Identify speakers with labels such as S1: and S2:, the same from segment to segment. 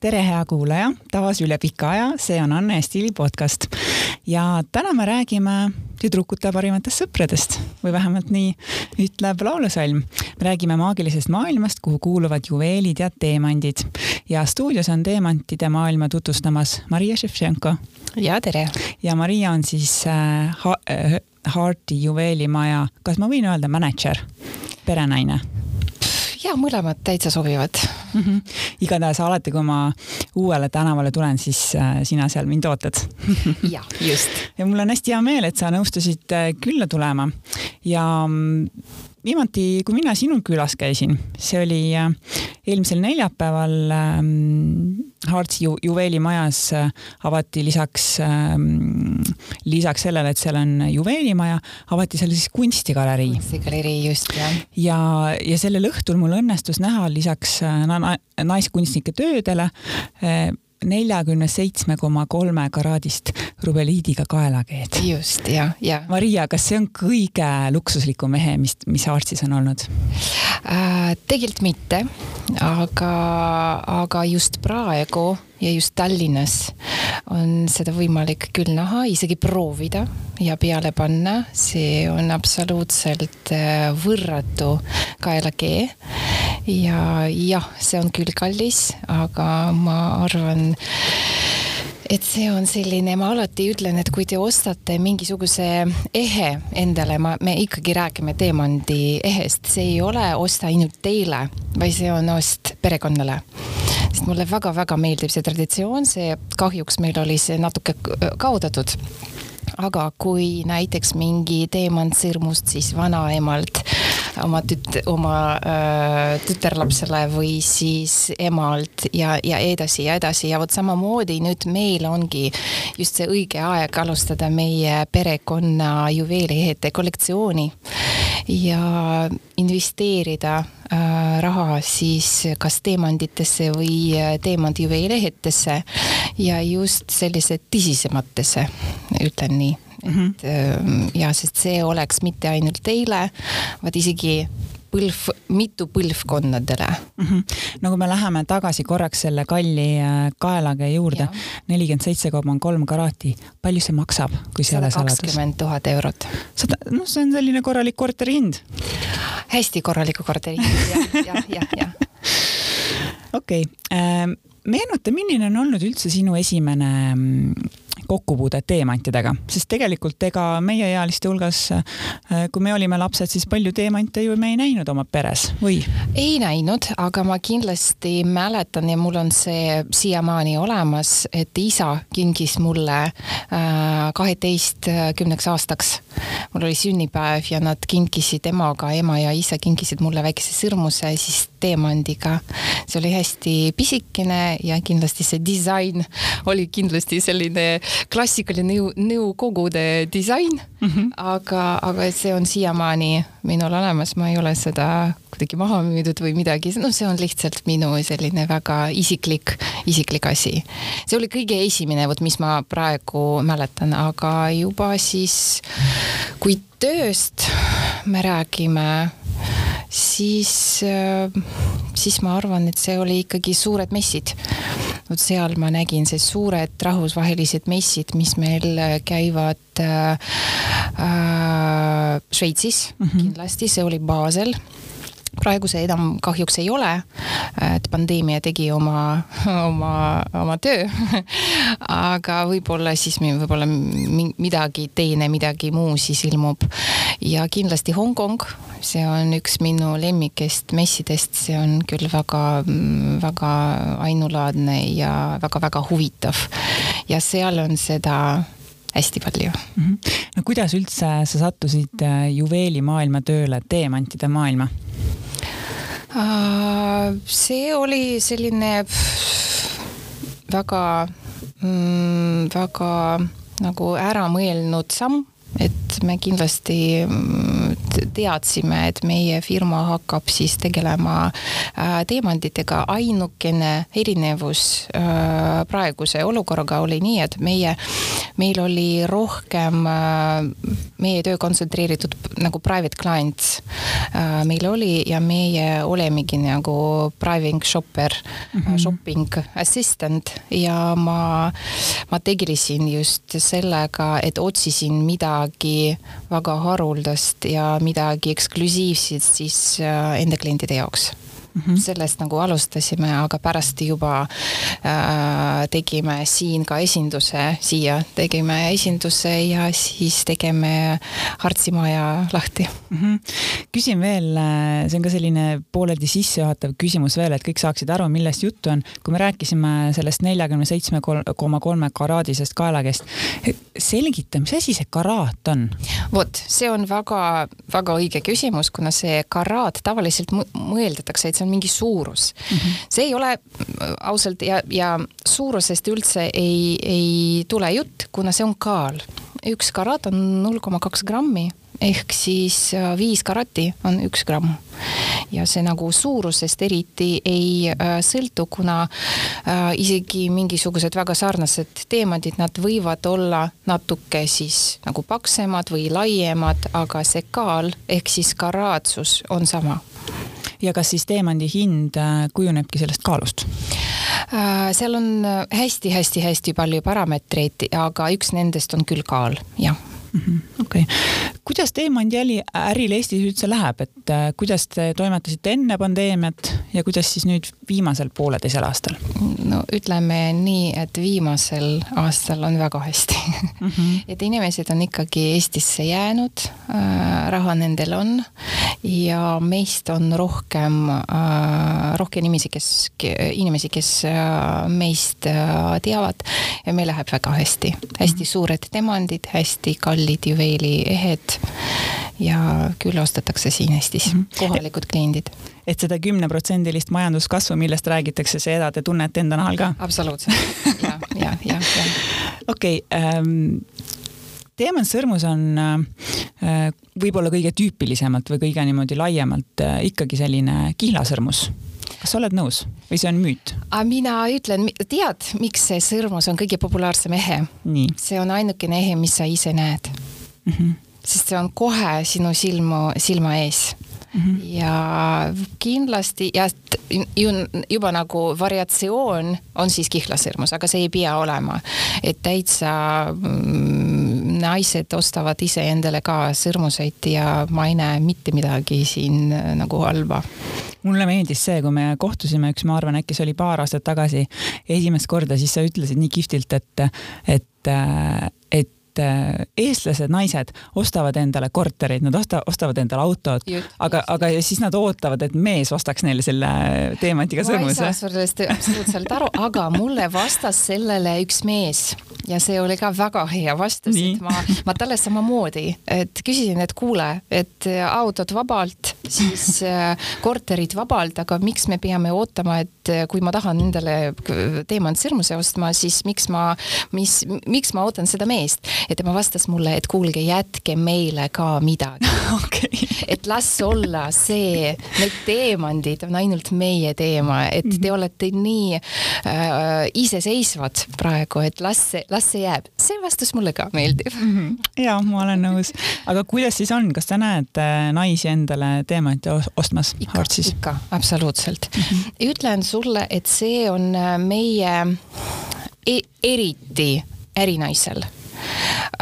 S1: tere, hea kuulaja, taas üle pika aja, see on Anne Stiili podcast. Ja täna me räägime tüdrukute parimatest sõpradest. Või vähemalt nii ütleb laulusalm. me räägime maagilisest maailmast, kuhu kuuluvad juveelid ja teemandid. Ja stuudios on teemantide maailma tutvustamas Maria Ševtšenko.
S2: ja tere.
S1: ja Maria on siis äh, ha äh, Hearti juveelimaja, kas ma võin öelda mänedžer, perenaine
S2: ja mõlemad täitsa sobivad
S1: mm. -hmm. igatahes alati, kui ma uuele tänavale tulen, siis äh, sina seal mind ootad
S2: jah, just.
S1: ja mul on hästi hea meel, et sa nõustusid äh, külla tulema ja mm, viimati, kui mina sinul külas käisin, see oli äh, eelmisel neljapäeval Hartsi ju, juveelimajas äh, avati lisaks ähm,, lisaks sellele, et seal on juveelimaja, avati seal siis kunstigalerii.
S2: kunstigalerii, just, jah.
S1: ja, ja sellel õhtul mul õnnestus näha lisaks äh, na, naiskunstnike töödele äh, neljakümne seitsme koma kolme karaadist rubeliidiga kaelakeed.
S2: just, ja, ja.
S1: Maria, kas see on kõige luksuslikum mehe, mis, mis Artsis on olnud
S2: äh,? tegelikult mitte, aga, aga just praegu ja just Tallinnas on seda võimalik küll näha, isegi proovida ja peale panna, see on absoluutselt äh, võrratu kaelakee. ja jah, see on küll kallis, aga ma arvan, et see on selline, ma alati ütlen, et kui te ostate mingisuguse ehe endale, ma, me ikkagi räägime teemandi ehest, see ei ole osta ainult teile, vaid see on ost perekonnale. Sest mulle väga-väga meeldib see traditsioon, see kahjuks meil oli see natuke kaotatud. Aga kui näiteks mingi teemant sõrmust siis vanaemalt oma tüt-, oma äh, tütarlapsele või siis emalt ja, ja edasi ja edasi. Ja vot samamoodi nüüd meil ongi just see õige aeg alustada meie perekonna juveeliehete kollektsiooni ja investeerida raha siis kas teemantidesse või teemantjuveelehetesse ja just sellise tõsisematesse, ütlen nii mm. -hmm. et ja, sest see oleks mitte ainult teile, vaid isegi põlv, mitu põlvkonnadele
S1: mm. -hmm. no kui me läheme tagasi korraks selle kalli äh, kaelakee juurde, nelikümmend seitse koma kolm karaati, palju see maksab, kui see ei ole saladus?
S2: kakskümmend tuhat eurot.
S1: sada, noh, see on selline korralik korteri hind.
S2: hästi korraliku korteri hind, jah, jah, jah, jah.
S1: okei okay. ähm,, meenuta, milline on olnud üldse sinu esimene mm, kokkupuudet teemantidega, sest tegelikult ega meieealiste hulgas, äh, kui me olime lapsed, siis palju teemante ju me ei näinud oma peres, või?
S2: ei näinud, aga ma kindlasti mäletan ja mul on see siiamaani olemas, et isa kingis mulle äh, kaheteistkümneks aastaks. mul oli sünnipäev ja nad kinkisid emaga, ema ja isa kinkisid mulle väikese sõrmuse siis teemandiga. see oli hästi pisikene ja kindlasti see disain oli kindlasti selline klassikaline nõu, nõukogude disain mm, -hmm. aga, aga see on siiamaani minul olemas, ma ei ole seda kuidagi maha müüdud või midagi, noh, see on lihtsalt minu selline väga isiklik, isiklik asi. see oli kõige esimene, vot mis ma praegu mäletan, aga juba siis, kui tööst me räägime, siis, siis ma arvan, et see oli ikkagi suured messid. Vot seal ma nägin see suured rahvusvahelised messid, mis meil käivad äh, äh, Šveitsis mm -hmm. kindlasti, see oli Basel praegu see enam kahjuks ei ole, et pandeemia tegi oma, oma, oma töö aga võib-olla siis võib-olla midagi teine, midagi muu siis ilmub. ja kindlasti Hongkong, see on üks minu lemmikest messidest, see on küll väga, väga ainulaadne ja väga-väga huvitav. ja seal on seda hästi palju mm.
S1: -hmm. no kuidas üldse sa sattusid äh, juveelimaailma tööle, teemantide maailma?
S2: See oli selline väga, mm, väga nagu äramõelnud samm et me kindlasti mm, teadsime, et meie firma hakkab siis tegelema äh, teemantidega. ainukene erinevus äh, praeguse olukorraga oli nii, et meie meil oli rohkem meie töö kontsentreeritud nagu private clients meil oli ja meie olemegi nagu private shopper mm, -hmm. shopping assistant ja ma, ma tegelesin just sellega, et otsisin midagi väga haruldast ja midagi eksklusiivset siis enda klientide jaoks mm. -hmm. sellest nagu alustasime, aga pärast juba äh, tegime siin ka esinduse, siia tegime esinduse ja siis tegime Hartsi maja lahti
S1: mm. -hmm. küsin veel, äh, see on ka selline pooleldi sissejuhatav küsimus veel, et kõik saaksid aru, millest juttu on. kui me rääkisime sellest neljakümne seitsme koma kolme karaadisest kaelakest, selgita, mis asi see karaat on?
S2: vot, see on väga-väga õige küsimus, kuna see karaat tavaliselt mõeldatakse, et see on mingi suurus mm. -hmm. see ei ole ausalt ja, ja suurusest üldse ei, ei tule jutt, kuna see on kaal. üks karaat on null koma kaks grammi ehk siis äh, viis karati on üks gramm. ja see nagu suurusest eriti ei äh, sõltu, kuna äh, isegi mingisugused väga sarnased teemantid, nad võivad olla natuke siis nagu paksemad või laiemad, aga see kaal ehk siis karaatsus on sama
S1: ja kas siis teemandi hind äh, kujunebki sellest kaalust?
S2: Äh, seal on hästi-hästi-hästi äh, palju parameetreid, aga üks nendest on küll kaal, jah
S1: okei okay., kuidas teemandi äril Eestis üldse läheb, et äh, kuidas te toimetasite enne pandeemiat ja kuidas siis nüüd viimasel pooleteisel aastal?
S2: no ütleme nii, et viimasel aastal on väga hästi mm. -hmm. et inimesed on ikkagi Eestisse jäänud äh,, raha nendel on ja meist on rohkem äh,, rohkem inimesi, kes, inimesi, kes äh, meist äh, teavad ja meil läheb väga hästi, hästi mhm. suured demandid, hästi kallid kallid juveeliehed ja küll ostetakse siin Eestis mm, -hmm. kohalikud kliendid.
S1: et seda kümneprotsendilist majanduskasvu, millest räägitakse, seda te tunnete enda nahal ka?
S2: absoluutselt ja, ja, ja, ja.
S1: okei okay, ähm, Teeman sõrmus on äh, võib-olla kõige tüüpilisemalt või kõige niimoodi laiemalt äh, ikkagi selline kihlasõrmus kas sa oled nõus või see on müüt?
S2: mina ütlen, tead, miks see sõrmus on kõige populaarsem ehe? see on ainukene ehe, mis sa ise näed mm. -hmm. sest see on kohe sinu silmu, silma ees Mm -hmm. ja kindlasti ja ju, juba nagu variatsioon on siis kihlasõrmus, aga see ei pea olema, et täitsa mm, naised ostavad iseendale ka sõrmuseid ja ma ei näe mitte midagi siin nagu halba.
S1: Mulle meeldis see, kui me kohtusime üks, ma arvan, äkki see oli paar aastat tagasi, esimest korda, siis sa ütlesid nii kihvtilt, et, et, et et äh, eestlased naised ostavad endale korterid, nad osta-, ostavad endale autod, aga, aga siis nad ootavad, et mees ostaks neile selle teemantiga sõrmuse.
S2: ma ei saa sellest absoluutselt aru, aga mulle vastas sellele üks mees ja see oli ka väga hea vastus, et ma, ma talle samamoodi, et küsisin, et kuule, et autod vabalt, siis äh, korterid vabalt, aga miks me peame ootama, et kui ma tahan endale teemantsõrmuse ostma, siis miks ma, mis, miks ma ootan seda meest ja tema vastas mulle, et kuulge, jätke meile ka midagi
S1: okay.
S2: et las olla see, need teemandid on ainult meie teema, et -hmm. te olete nii äh, iseseisvad praegu, et las see, las see jääb. see vastus mulle ka meeldib mm.
S1: -hmm. ja ma olen nõus, aga kuidas siis on, kas sa näed äh, naisi endale teemante ostmas
S2: ikka, ikka, absoluutselt mm. -hmm. ütlen sulle, et see on äh, meie e eriti ärinaisel.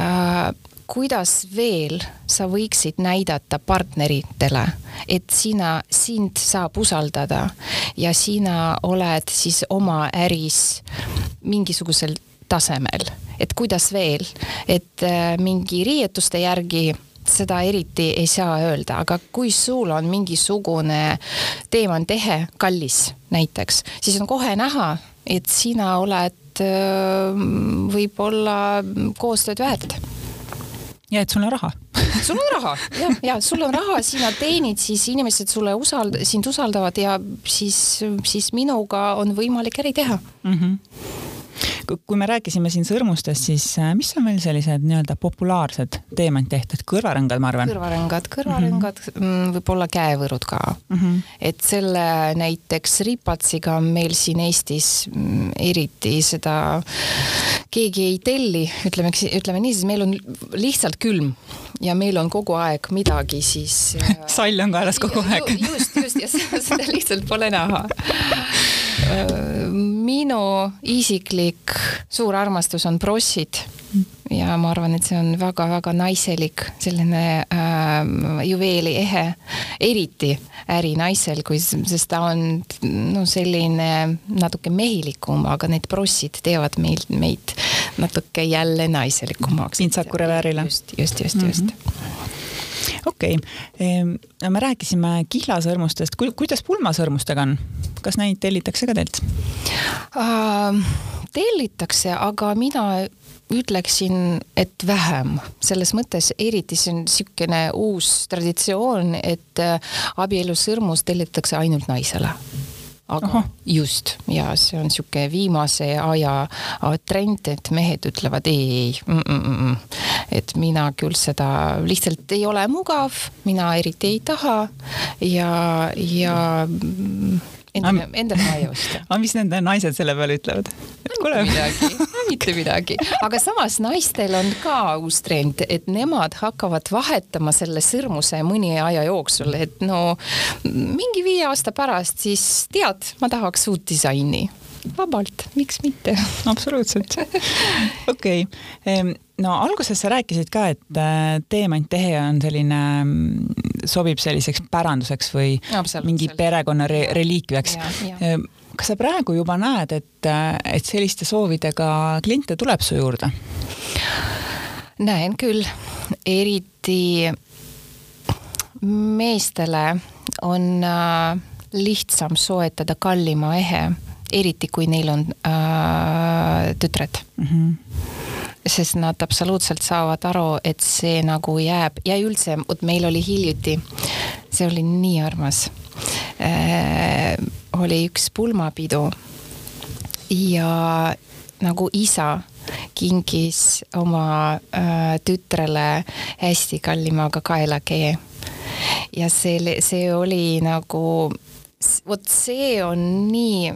S2: Äh, kuidas veel sa võiksid näidata partneritele, et sina, sind saab usaldada ja sina oled siis oma äris mingisugusel tasemel, et kuidas veel, et äh, mingi riietuste järgi seda eriti ei saa öelda, aga kui sul on mingisugune teemantehe kallis näiteks, siis on kohe näha, et sina oled võib-olla koostööd väärt.
S1: ja et sul on raha
S2: sul on raha, jah, ja sul on raha, sina teenid, siis inimesed sulle usald-, sind usaldavad ja siis, siis minuga on võimalik äri teha mm. -hmm
S1: kui me rääkisime siin sõrmustest, siis äh, mis on veel sellised nii-öelda populaarsed teemantehted, kõrvarõngad, ma arvan?
S2: kõrvarõngad, kõrvarõngad mm, -hmm. võib-olla käevõrud ka mm. -hmm. et selle näiteks ripatsiga meil siin Eestis mm, eriti seda keegi ei telli, ütleme, ütleme nii, siis meil on lihtsalt külm ja meil on kogu aeg midagi siis
S1: sall on kaelas kogu aeg.
S2: just, just ja seda lihtsalt pole näha minu isiklik suur armastus on brossid ja ma arvan, et see on väga-väga naiselik selline äh, juveeli ehe, eriti ärinaisel, kui, sest ta on no selline natuke mehilikum, aga need brossid teevad meil, meid natuke jälle naiselikumaks.
S1: pintsaku reväärile.
S2: just, just, just, just mm. -hmm
S1: okei okay., me rääkisime kihlasõrmustest, kuidas pulmasõrmustega on, kas neid tellitakse ka teilt
S2: uh,? tellitakse, aga mina ütleksin, et vähem, selles mõttes eriti see on niisugune uus traditsioon, et äh, abielusõrmus tellitakse ainult naisele aga Aha. just ja see on niisugune viimase aja trend, et mehed ütlevad ei, ei mm, mm, mm, et mina küll seda lihtsalt ei ole mugav, mina eriti ei taha ja, ja endale, endale ma ei osta.
S1: aga mis nende naised selle peale ütlevad?
S2: et kuule. midagi, mitte midagi, aga samas naistel on ka uus trend, et nemad hakkavad vahetama selle sõrmuse mõni aja jooksul, et no mingi viie aasta pärast siis tead, ma tahaks uut disaini vabalt, miks mitte?
S1: absoluutselt. okei okay., no alguses sa rääkisid ka, et äh, teemanttehe on selline, mm, sobib selliseks päranduseks või mingi perekonna re reliikviaks kas sa praegu juba näed, et, et selliste soovidega kliente tuleb su juurde?
S2: näen küll, eriti meestele on äh, lihtsam soetada kallima ehe, eriti kui neil on äh, tütred mm. -hmm sest nad absoluutselt saavad aru, et see nagu jääb ja üldse, vot meil oli hiljuti, see oli nii armas äh, oli üks pulmapidu ja nagu isa kinkis oma äh, tütrele hästi kallimaga kaelakee. ja see, see oli nagu, vot see on nii,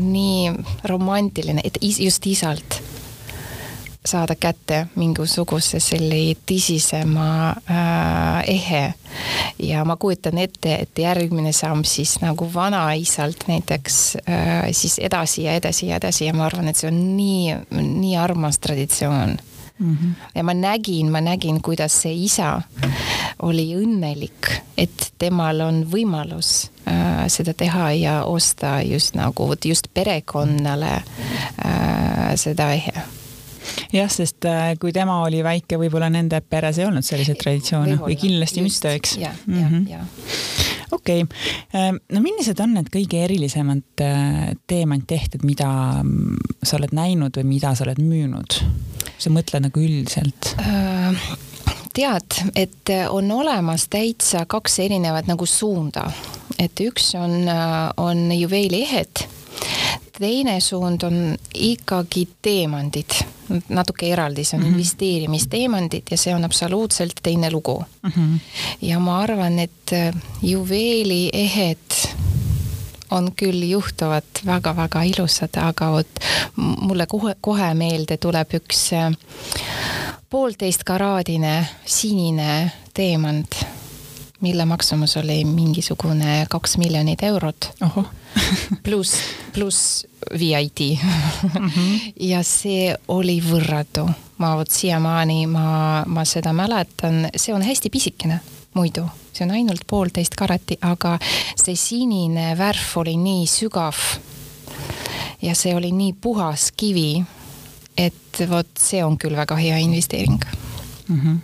S2: nii romantiline, et just isalt saada kätte mingisuguse selle tõsisema äh, ehe. ja ma kujutan ette, et järgmine samm siis nagu vanaisalt näiteks äh, siis edasi ja edasi ja edasi ja ma arvan, et see on nii, nii armas traditsioon Mm -hmm. ja ma nägin, ma nägin, kuidas see isa oli õnnelik, et temal on võimalus äh, seda teha ja osta just nagu vot just perekonnale äh, seda ehe
S1: jah, sest äh, kui tema oli väike, võib-olla nende peres ei olnud selliseid traditsioone või kindlasti mitte, eks. Mhm. okei, ähm, no millised on need kõige erilisemad äh, teemantehted, mida mm, sa oled näinud või mida sa oled müünud? sa mõtled nagu üldiselt äh,?
S2: tead, et on olemas täitsa kaks erinevat nagu suunda, et üks on, on juveeliehed teine suund on ikkagi teemandid, natuke eraldi, see on mm -hmm. investeerimisteemandid ja see on absoluutselt teine lugu mm. -hmm. ja ma arvan, et äh, juveeliehed on küll juhtuvad väga-väga ilusad, aga vot mulle kohe, kohe meelde tuleb üks äh, poolteist karaadine sinine teemant mille maksumus oli mingisugune kaks miljonit eurot. pluss, pluss VIT mm. -hmm. ja see oli võrratu. ma vot siiamaani ma, ma seda mäletan, see on hästi pisikene muidu, see on ainult poolteist karati, aga see sinine värv oli nii sügav. ja see oli nii puhas kivi, et vot see on küll väga hea investeering
S1: mm. -hmm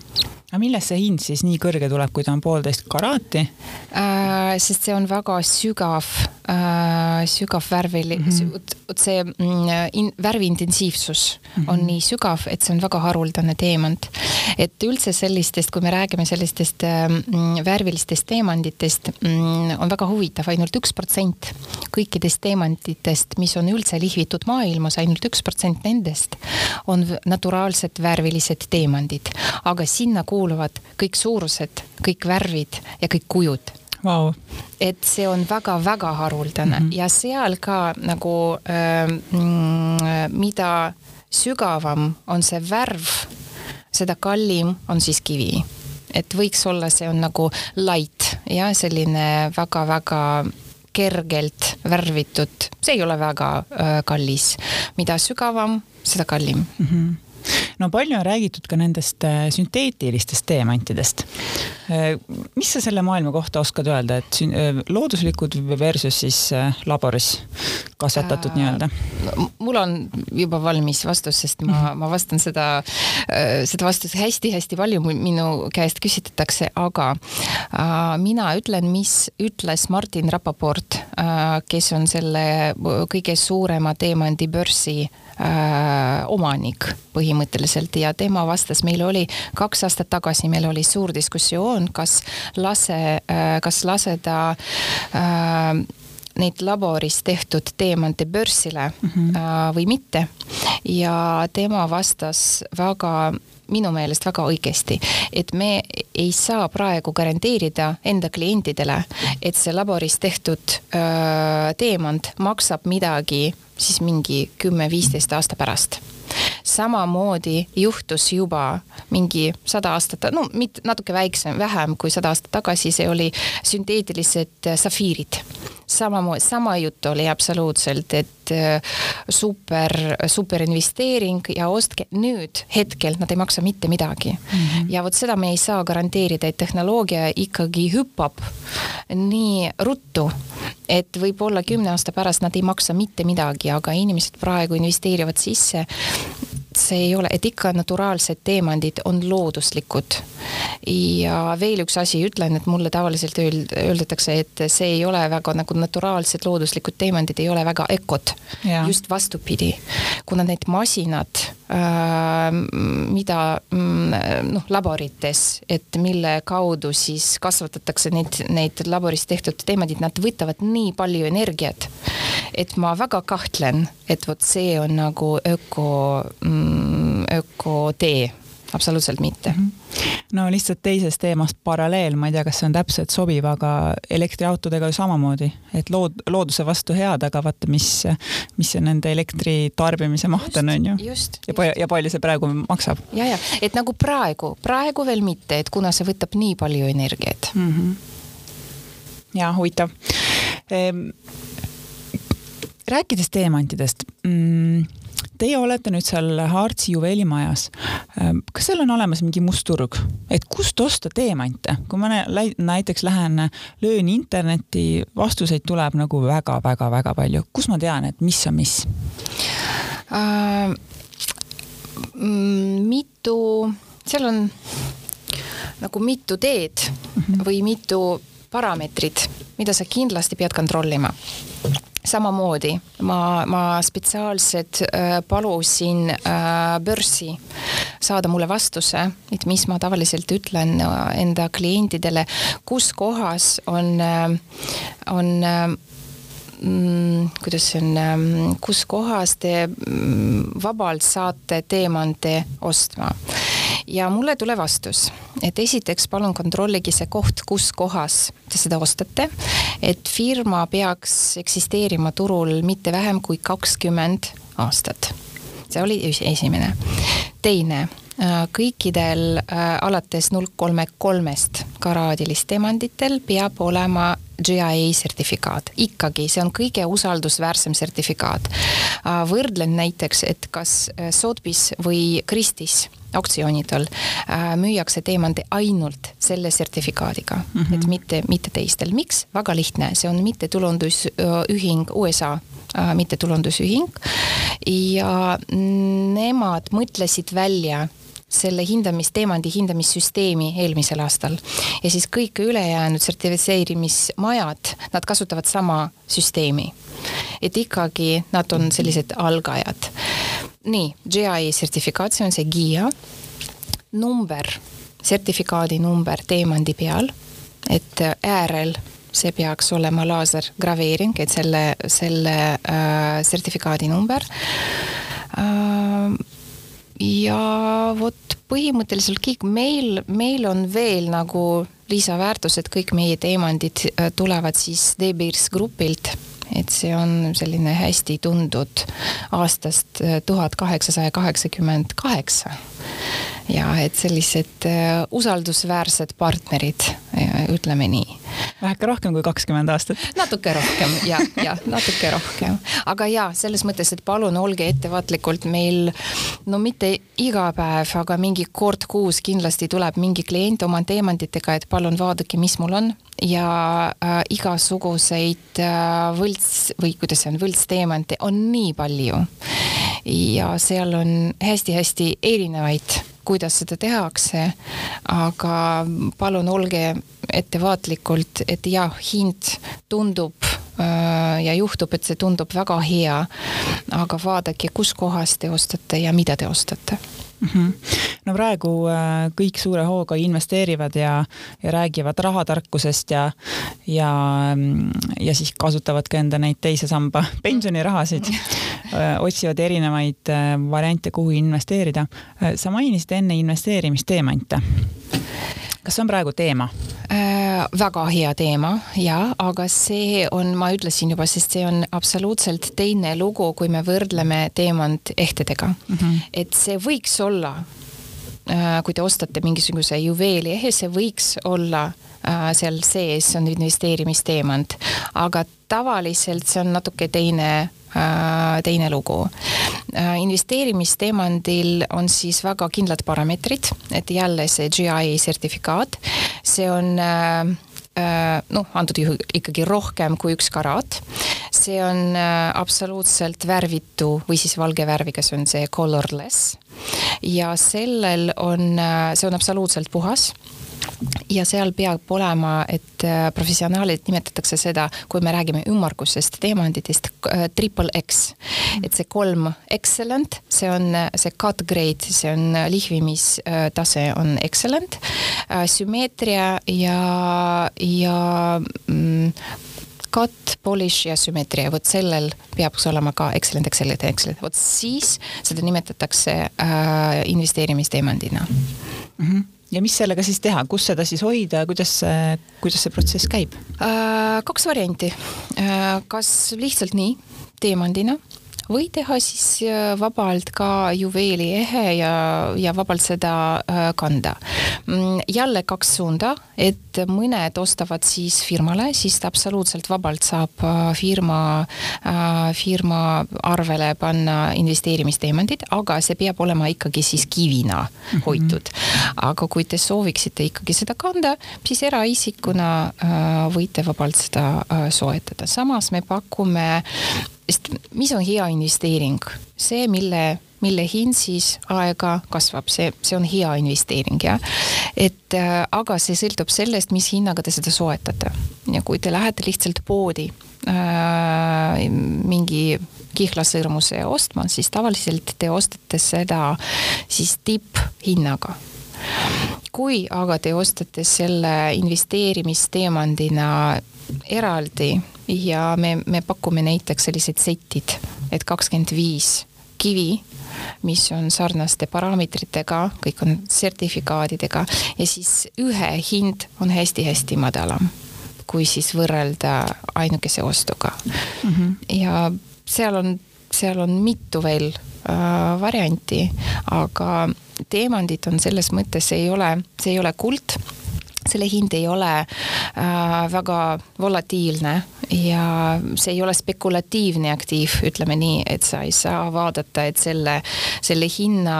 S1: aga millest see hind siis nii kõrge tuleb, kui ta on poolteist karaati
S2: äh,? sest see on väga sügav äh,, sügav värvil mm, -hmm. vot see in, värvi intensiivsus mm -hmm. on nii sügav, et see on väga haruldane teemant. et üldse sellistest, kui me räägime sellistest mm, värvilistest teemantidest, mm, on väga huvitav ainult, ainult üks protsent kõikidest teemantidest, mis on üldse lihvitud maailmas, ainult üks protsent nendest on naturaalsed värvilised teemandid, aga sinna kuuluvad kõik suurused, kõik värvid ja kõik kujud
S1: wow..
S2: et see on väga-väga haruldane mm -hmm. ja seal ka nagu äh, mida sügavam on see värv, seda kallim on siis kivi. et võiks olla, see on nagu light ja selline väga-väga kergelt värvitud, see ei ole väga äh, kallis. mida sügavam, seda kallim mm.
S1: -hmm no palju on räägitud ka nendest äh, sünteetilistest teemantidest. Äh, mis sa selle maailma kohta oskad öelda, et äh, looduslikud versus siis laboris kasvatatud äh, nii-öelda?
S2: mul on juba valmis vastus, sest ma, mhm. ma vastan seda, seda vastust hästi-hästi palju minu käest küsitletakse, aga äh, mina ütlen, mis ütles Martin Rapaport äh,, kes on selle kõige suurema teemandibörsi äh, omanik põhimõtteliselt ja tema vastas, meil oli kaks aastat tagasi, meil oli suur diskussioon, kas lase äh,, kas laseda äh, neid laboris tehtud teemante börsile mm -hmm. äh, või mitte. ja tema vastas väga minu meelest väga õigesti, et me ei saa praegu garanteerida enda klientidele, et see laboris tehtud öö, teemant maksab midagi siis mingi kümme-viisteist aasta pärast samamoodi juhtus juba mingi sada aastat, no mitte natuke väiksem, vähem kui sada aastat tagasi, see oli sünteetilised safiirid samamoodi, sama jutt oli absoluutselt, et äh, super, super investeering ja ostke nüüd, hetkel nad ei maksa mitte midagi mm. -hmm. ja vot seda me ei saa garanteerida, et tehnoloogia ikkagi hüppab nii ruttu, et võib-olla kümne aasta pärast nad ei maksa mitte midagi, aga inimesed praegu investeerivad sisse see ei ole, et ikka naturaalsed teemandid on looduslikud. ja veel üks asi, ütlen, et mulle tavaliselt öeld-, öeldakse, et see ei ole väga nagu naturaalsed looduslikud teemandid ei ole väga ekod. just vastupidi, kuna need masinad mida mm, noh, laborites, et mille kaudu siis kasvatatakse neid, neid laboris tehtud teemandid, nad võtavad nii palju energiat et ma väga kahtlen, et vot see on nagu öko mm,, ökotee absoluutselt mitte.
S1: -hmm. no lihtsalt teisest teemast paralleel, ma ei tea, kas see on täpselt sobiv, aga elektriautodega ju samamoodi, et lood, looduse vastu head, aga vaata, mis, mis see nende elektri tarbimise maht on, on ju. ja, ja palju see praegu maksab.
S2: ja, ja et nagu praegu, praegu veel mitte, et kuna see võtab nii palju energiat mm. -hmm.
S1: ja huvitav ehm, rääkides teemantidest mm,, teie olete nüüd seal Haartsi juveelimajas. Ähm, kas seal on olemas mingi must turg, et kust osta teemante, kui ma näiteks lähen löön internetti, vastuseid tuleb nagu väga-väga-väga palju, kus ma tean, et mis on mis
S2: äh,? mitu, seal on nagu mitu teed mm -hmm. või mitu parameetrit, mida sa kindlasti pead kontrollima. Samamoodi ma, ma spetsiaalselt äh, palusin äh, börsi saada mulle vastuse, et mis ma tavaliselt ütlen äh, enda klientidele, kus kohas on äh,, on äh, mm, kuidas see on, ähm, kus kohas te mm, vabalt saate teemante ostma ja mulle tuli vastus, et esiteks palun kontrollige see koht, kus kohas te seda ostate. et firma peaks eksisteerima turul mitte vähem kui kakskümmend aastat. see oli esimene. teine äh, kõikidel äh, alates null kolme kolmest karaadilist teemanditel peab olema GIA sertifikaat, ikkagi see on kõige usaldusväärsem sertifikaat. Äh, võrdlen näiteks, et kas Sotheby's või Christie's aktsioonidel äh, müüakse teemante ainult selle sertifikaadiga mm, -hmm. et mitte, mitte teistel. miks? väga lihtne, see on mittetulundusühing USA äh, mittetulundusühing ja nemad mõtlesid välja selle hindamis, teemandi hindamissüsteemi eelmisel aastal. ja siis kõik ülejäänud sertifitseerimismajad, nad kasutavad sama süsteemi. et ikkagi nad on sellised algajad nii, GI sertifikaat, see on see GIA number, sertifikaadi number teemandi peal, et äärel see peaks olema laasergraveering, et selle, selle äh, sertifikaadi number äh,. ja vot põhimõtteliselt kõik meil, meil on veel nagu lisaväärtus, et kõik meie teemandid äh, tulevad siis D-Beers grupilt et see on selline hästi tuntud aastast äh, tuhat kaheksasaja kaheksakümmend kaheksa ja et sellised äh, usaldusväärsed partnerid, ütleme nii.
S1: väheke rohkem kui kakskümmend aastat.
S2: natuke rohkem ja, ja natuke rohkem, aga ja selles mõttes, et palun olge ettevaatlikult, meil no mitte iga päev, aga mingi kord kuus kindlasti tuleb mingi klient oma teemantidega, et palun vaadake, mis mul on ja äh, igasuguseid äh, võlts või kuidas see on, võltsteemante on nii palju. ja seal on hästi-hästi erinevaid kuidas seda tehakse, aga palun olge ettevaatlikult, et jah, hind tundub äh, ja juhtub, et see tundub väga hea, aga vaadake, kus kohas te ostate ja mida te ostate
S1: mm. -hmm. no praegu äh, kõik suure hooga investeerivad ja, ja räägivad rahatarkusest ja, ja, ja siis kasutavad ka enda neid teise samba pensionirahasid äh, otsivad erinevaid äh, variante, kuhu investeerida. sa mainisid enne investeerimisteemante. Kas see on praegu teema?
S2: äh,? väga hea teema ja, aga see on, ma ütlesin juba, sest see on absoluutselt teine lugu, kui me võrdleme teemant ehtedega mm. -hmm. et see võiks olla äh,, kui te ostate mingisuguse juveeli ehe, see võiks olla äh, seal sees on investeerimisteemant, aga tavaliselt see on natuke teine teine lugu. Äh, investeerimisteemandil on siis väga kindlad parameetrid, et jälle see GI sertifikaat, see on äh, noh, antud juhul ikkagi rohkem kui üks karaat. see on absoluutselt värvitu või siis valge värviga, see on see colorless. ja sellel on, see on absoluutselt puhas ja seal peab olema, et äh, professionaalid nimetatakse seda, kui me räägime ümmargusest teemantidest, äh, triple X. et see kolm excellent, see on see cut grade, see on lihvimistase on excellent, äh, sümmeetria ja, ja mm, cut, polish ja sümmeetria, vot sellel peaks olema ka excellent, excellent, excellent, vot siis seda nimetatakse äh, investeerimisteemandina mm.
S1: -hmm ja mis sellega siis teha, kus seda siis hoida, kuidas see, kuidas see protsess käib?
S2: Äh, kaks varianti, äh, kas lihtsalt nii, teemandina või teha siis äh, vabalt ka juveeli ehe ja, ja vabalt seda äh, kanda. Mm, jälle kaks suunda, et mõned ostavad siis firmale, siis ta absoluutselt vabalt saab äh, firma, firma arvele panna investeerimisteemandid, aga see peab olema ikkagi siis kivina mhm. hoitud. aga kui te sooviksite ikkagi seda kanda, siis eraisikuna võite vabalt seda soetada. samas me pakume sest mis on hea investeering? see, mille, mille hind siis aega kasvab, see, see on hea investeering, jah. et äh, aga see sõltub sellest, mis hinnaga te seda soetate. ja kui te lähete lihtsalt poodi äh, mingi kihlasõrmuse ostma, siis tavaliselt te ostate seda siis tipphinnaga kui aga te ostate selle investeerimisteemandina eraldi ja me, me pakume näiteks sellised setid, et kakskümmend viis kivi, mis on sarnaste parameetritega, kõik on sertifikaadidega ja siis ühe hind on hästi-hästi madalam, kui siis võrrelda ainukese ostuga mm. -hmm. ja seal on, seal on mitu veel äh, varianti, aga teemandid on selles mõttes, ei ole, see ei ole kuld selle hind ei ole äh, väga volatiilne ja see ei ole spekulatiivne aktiiv, ütleme nii, et sa ei saa vaadata, et selle, selle hinna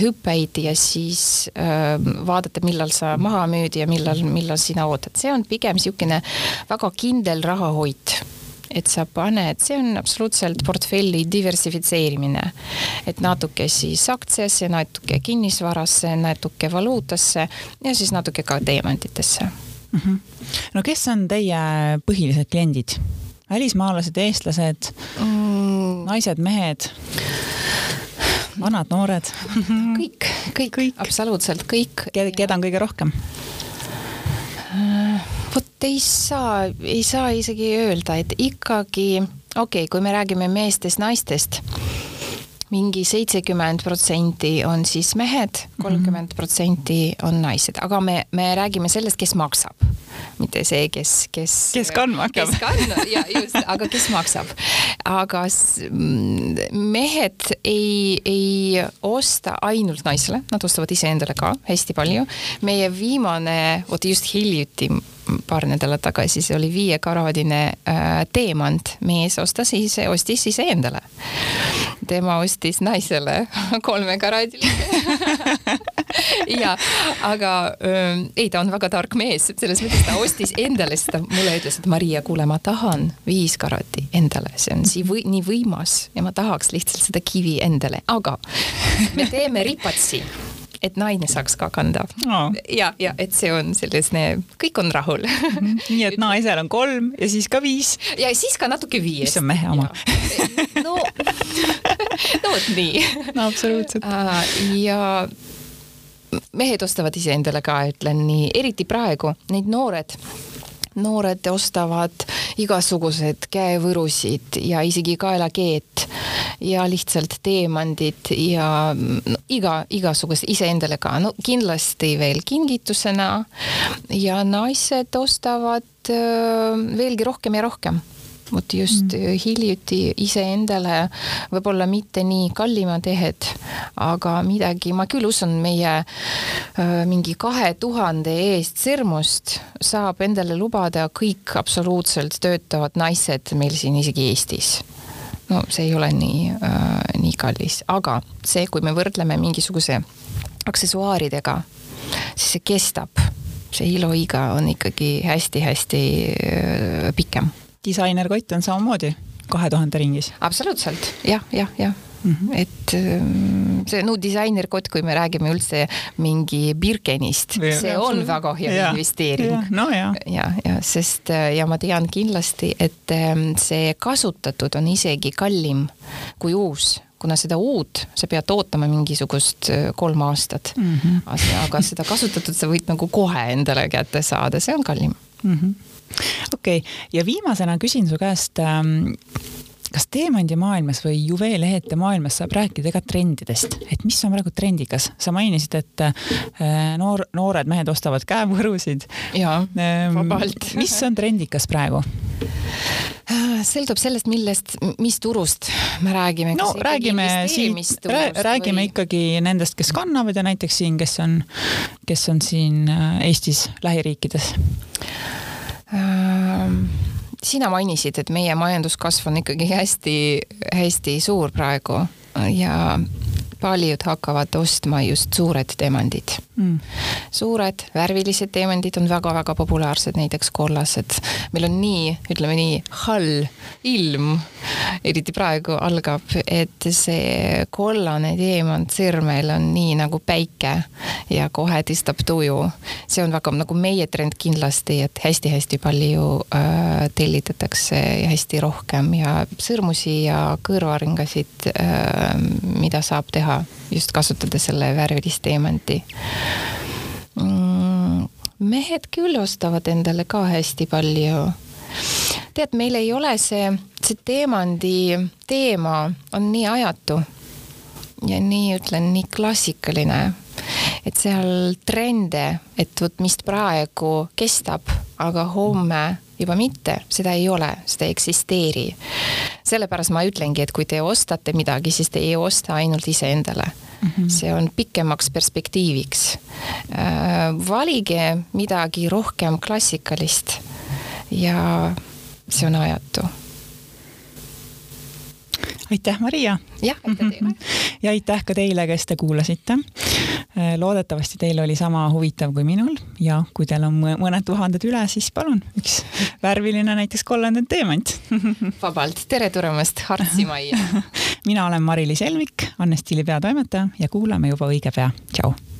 S2: hüppeid ja siis äh, vaadata, millal sa maha müüd ja millal, millal sina ootad, see on pigem niisugune väga kindel rahahoid et sa paned, see on absoluutselt portfelli diversifitseerimine. et natuke siis aktsiasse, natuke kinnisvarasse, natuke valuutasse ja siis natuke ka teemantidesse mm.
S1: -hmm. no kes on teie põhilised kliendid? välismaalased, eestlased mm., naised, mehed? vanad, noored
S2: kõik, kõik, kõik., absoluutselt kõik.
S1: keda on kõige rohkem?
S2: Vot ei saa, ei saa isegi öelda, et ikkagi, okei okay,, kui me räägime meestest, naistest mingi seitsekümmend protsenti on siis mehed, kolmkümmend protsenti on naised, aga me, me räägime sellest, kes maksab, mitte see, kes, kes.
S1: kes kandma hakkab.
S2: kes kandma ja just, aga kes maksab. aga mehed ei, ei osta ainult naisele, nad ostavad iseendale ka hästi palju. meie viimane, vot just hiljuti paar nädalat tagasi, see oli viiekaraadine äh, teemant, mees ostas ise, ostis iseendale. tema ostis naisele kolmekaraadilise ja, aga ähm, ei, ta on väga tark mees, selles mõttes ta ostis endale, siis ta mulle ütles, et Maria, kuule, ma tahan viis karati endale, see on nii või, nii võimas ja ma tahaks lihtsalt seda kivi endale, aga me teeme ripatsi et naine saaks ka kanda
S1: no..
S2: ja, ja et see on selline, kõik on rahul
S1: nii et naisel on kolm ja siis ka viis.
S2: ja siis ka natuke viiest.
S1: mis on mehe oma.
S2: no, no vot nii.
S1: no absoluutselt.
S2: ja mehed ostavad iseendale ka, ütlen nii, eriti praegu, need noored noored ostavad igasugused käevõrusid ja isegi kaelakeet ja lihtsalt teemandid ja no, iga, igasugust iseendale ka, no kindlasti veel kingitusena. ja naised ostavad äh, veelgi rohkem ja rohkem vot just mm. hiljuti iseendale võib-olla mitte nii kallimad ehed, aga midagi, ma küll usun, meie mingi kahe tuhande eest sõrmust saab endale lubada kõik absoluutselt töötavad naised meil siin isegi Eestis. No see ei ole nii äh,, nii kallis, aga see, kui me võrdleme mingisuguse aksessuaaridega, siis see kestab, see iluiga on ikkagi hästi-hästi äh, pikem
S1: disainerkott on samamoodi kahe tuhande ringis.
S2: absoluutselt jah, jah, jah mm. -hmm. et ähm, see no disainerkott, kui me räägime üldse mingi Birkenist, see on väga hea ja, investeering.
S1: no ja,
S2: ja, ja sest äh, ja ma tean kindlasti, et ähm, see kasutatud on isegi kallim kui uus kuna seda uut, sa pead ootama mingisugust äh, kolm aastat mm. -hmm. aga seda kasutatud sa võid nagu kohe endale kätte saada, see on kallim
S1: mm. -hmm okei okay., ja viimasena küsin su käest ähm, kas teemandimaailmas või juveelehete maailmas saab rääkida ka trendidest, et mis on praegu trendikas? sa mainisid, et äh, noor, noored mehed ostavad käevõrusid.
S2: jaa, ähm, vabalt.
S1: mis on trendikas praegu?
S2: Äh, sõltub sellest, millest, mis turust me räägime.
S1: no räägime siin, räägime või... ikkagi nendest, kes kannavad ja näiteks siin, kes on, kes on siin äh, Eestis lähiriikides
S2: sina mainisid, et meie majanduskasv on ikkagi hästi-hästi suur praegu ja paljud hakkavad ostma just suured teemandid mm.. suured värvilised teemandid on väga-väga populaarsed, näiteks kollased. meil on nii, ütleme nii, hall ilm, eriti praegu algab, et see kollane teemant sõrmel on nii nagu päike ja kohe tõstab tuju. see on väga nagu meie trend kindlasti, et hästi-hästi palju äh, tellitatakse ja hästi rohkem ja sõrmusi ja kõrvaringasid äh,, mida saab teha just kasutades selle värvilist teemanti. Mehed küll ostavad endale ka hästi palju. tead, meil ei ole see, see teemandi teema on nii ajatu ja nii ütlen, nii klassikaline, et seal trende, et vot mis praegu kestab, aga homme juba mitte, seda ei ole, seda ei eksisteeri. sellepärast ma ütlengi, et kui te ostate midagi, siis te ei osta ainult iseendale mm. -hmm. see on pikemaks perspektiiviks äh,. valige midagi rohkem klassikalist ja see on ajatu
S1: aitäh, Maria!
S2: jah, aitäh teile!
S1: ja aitäh ka teile, kes te kuulasite. Äh, loodetavasti teil oli sama huvitav kui minul ja kui teil on mõned tuhanded üle, siis palun, üks värviline näiteks kollane teemant
S2: vabalt, tere tulemast Hartsi majja
S1: mina olen Mari-Liis Helmik, Anne Stiili peatoimetaja ja kuulame juba õige pea. tšau!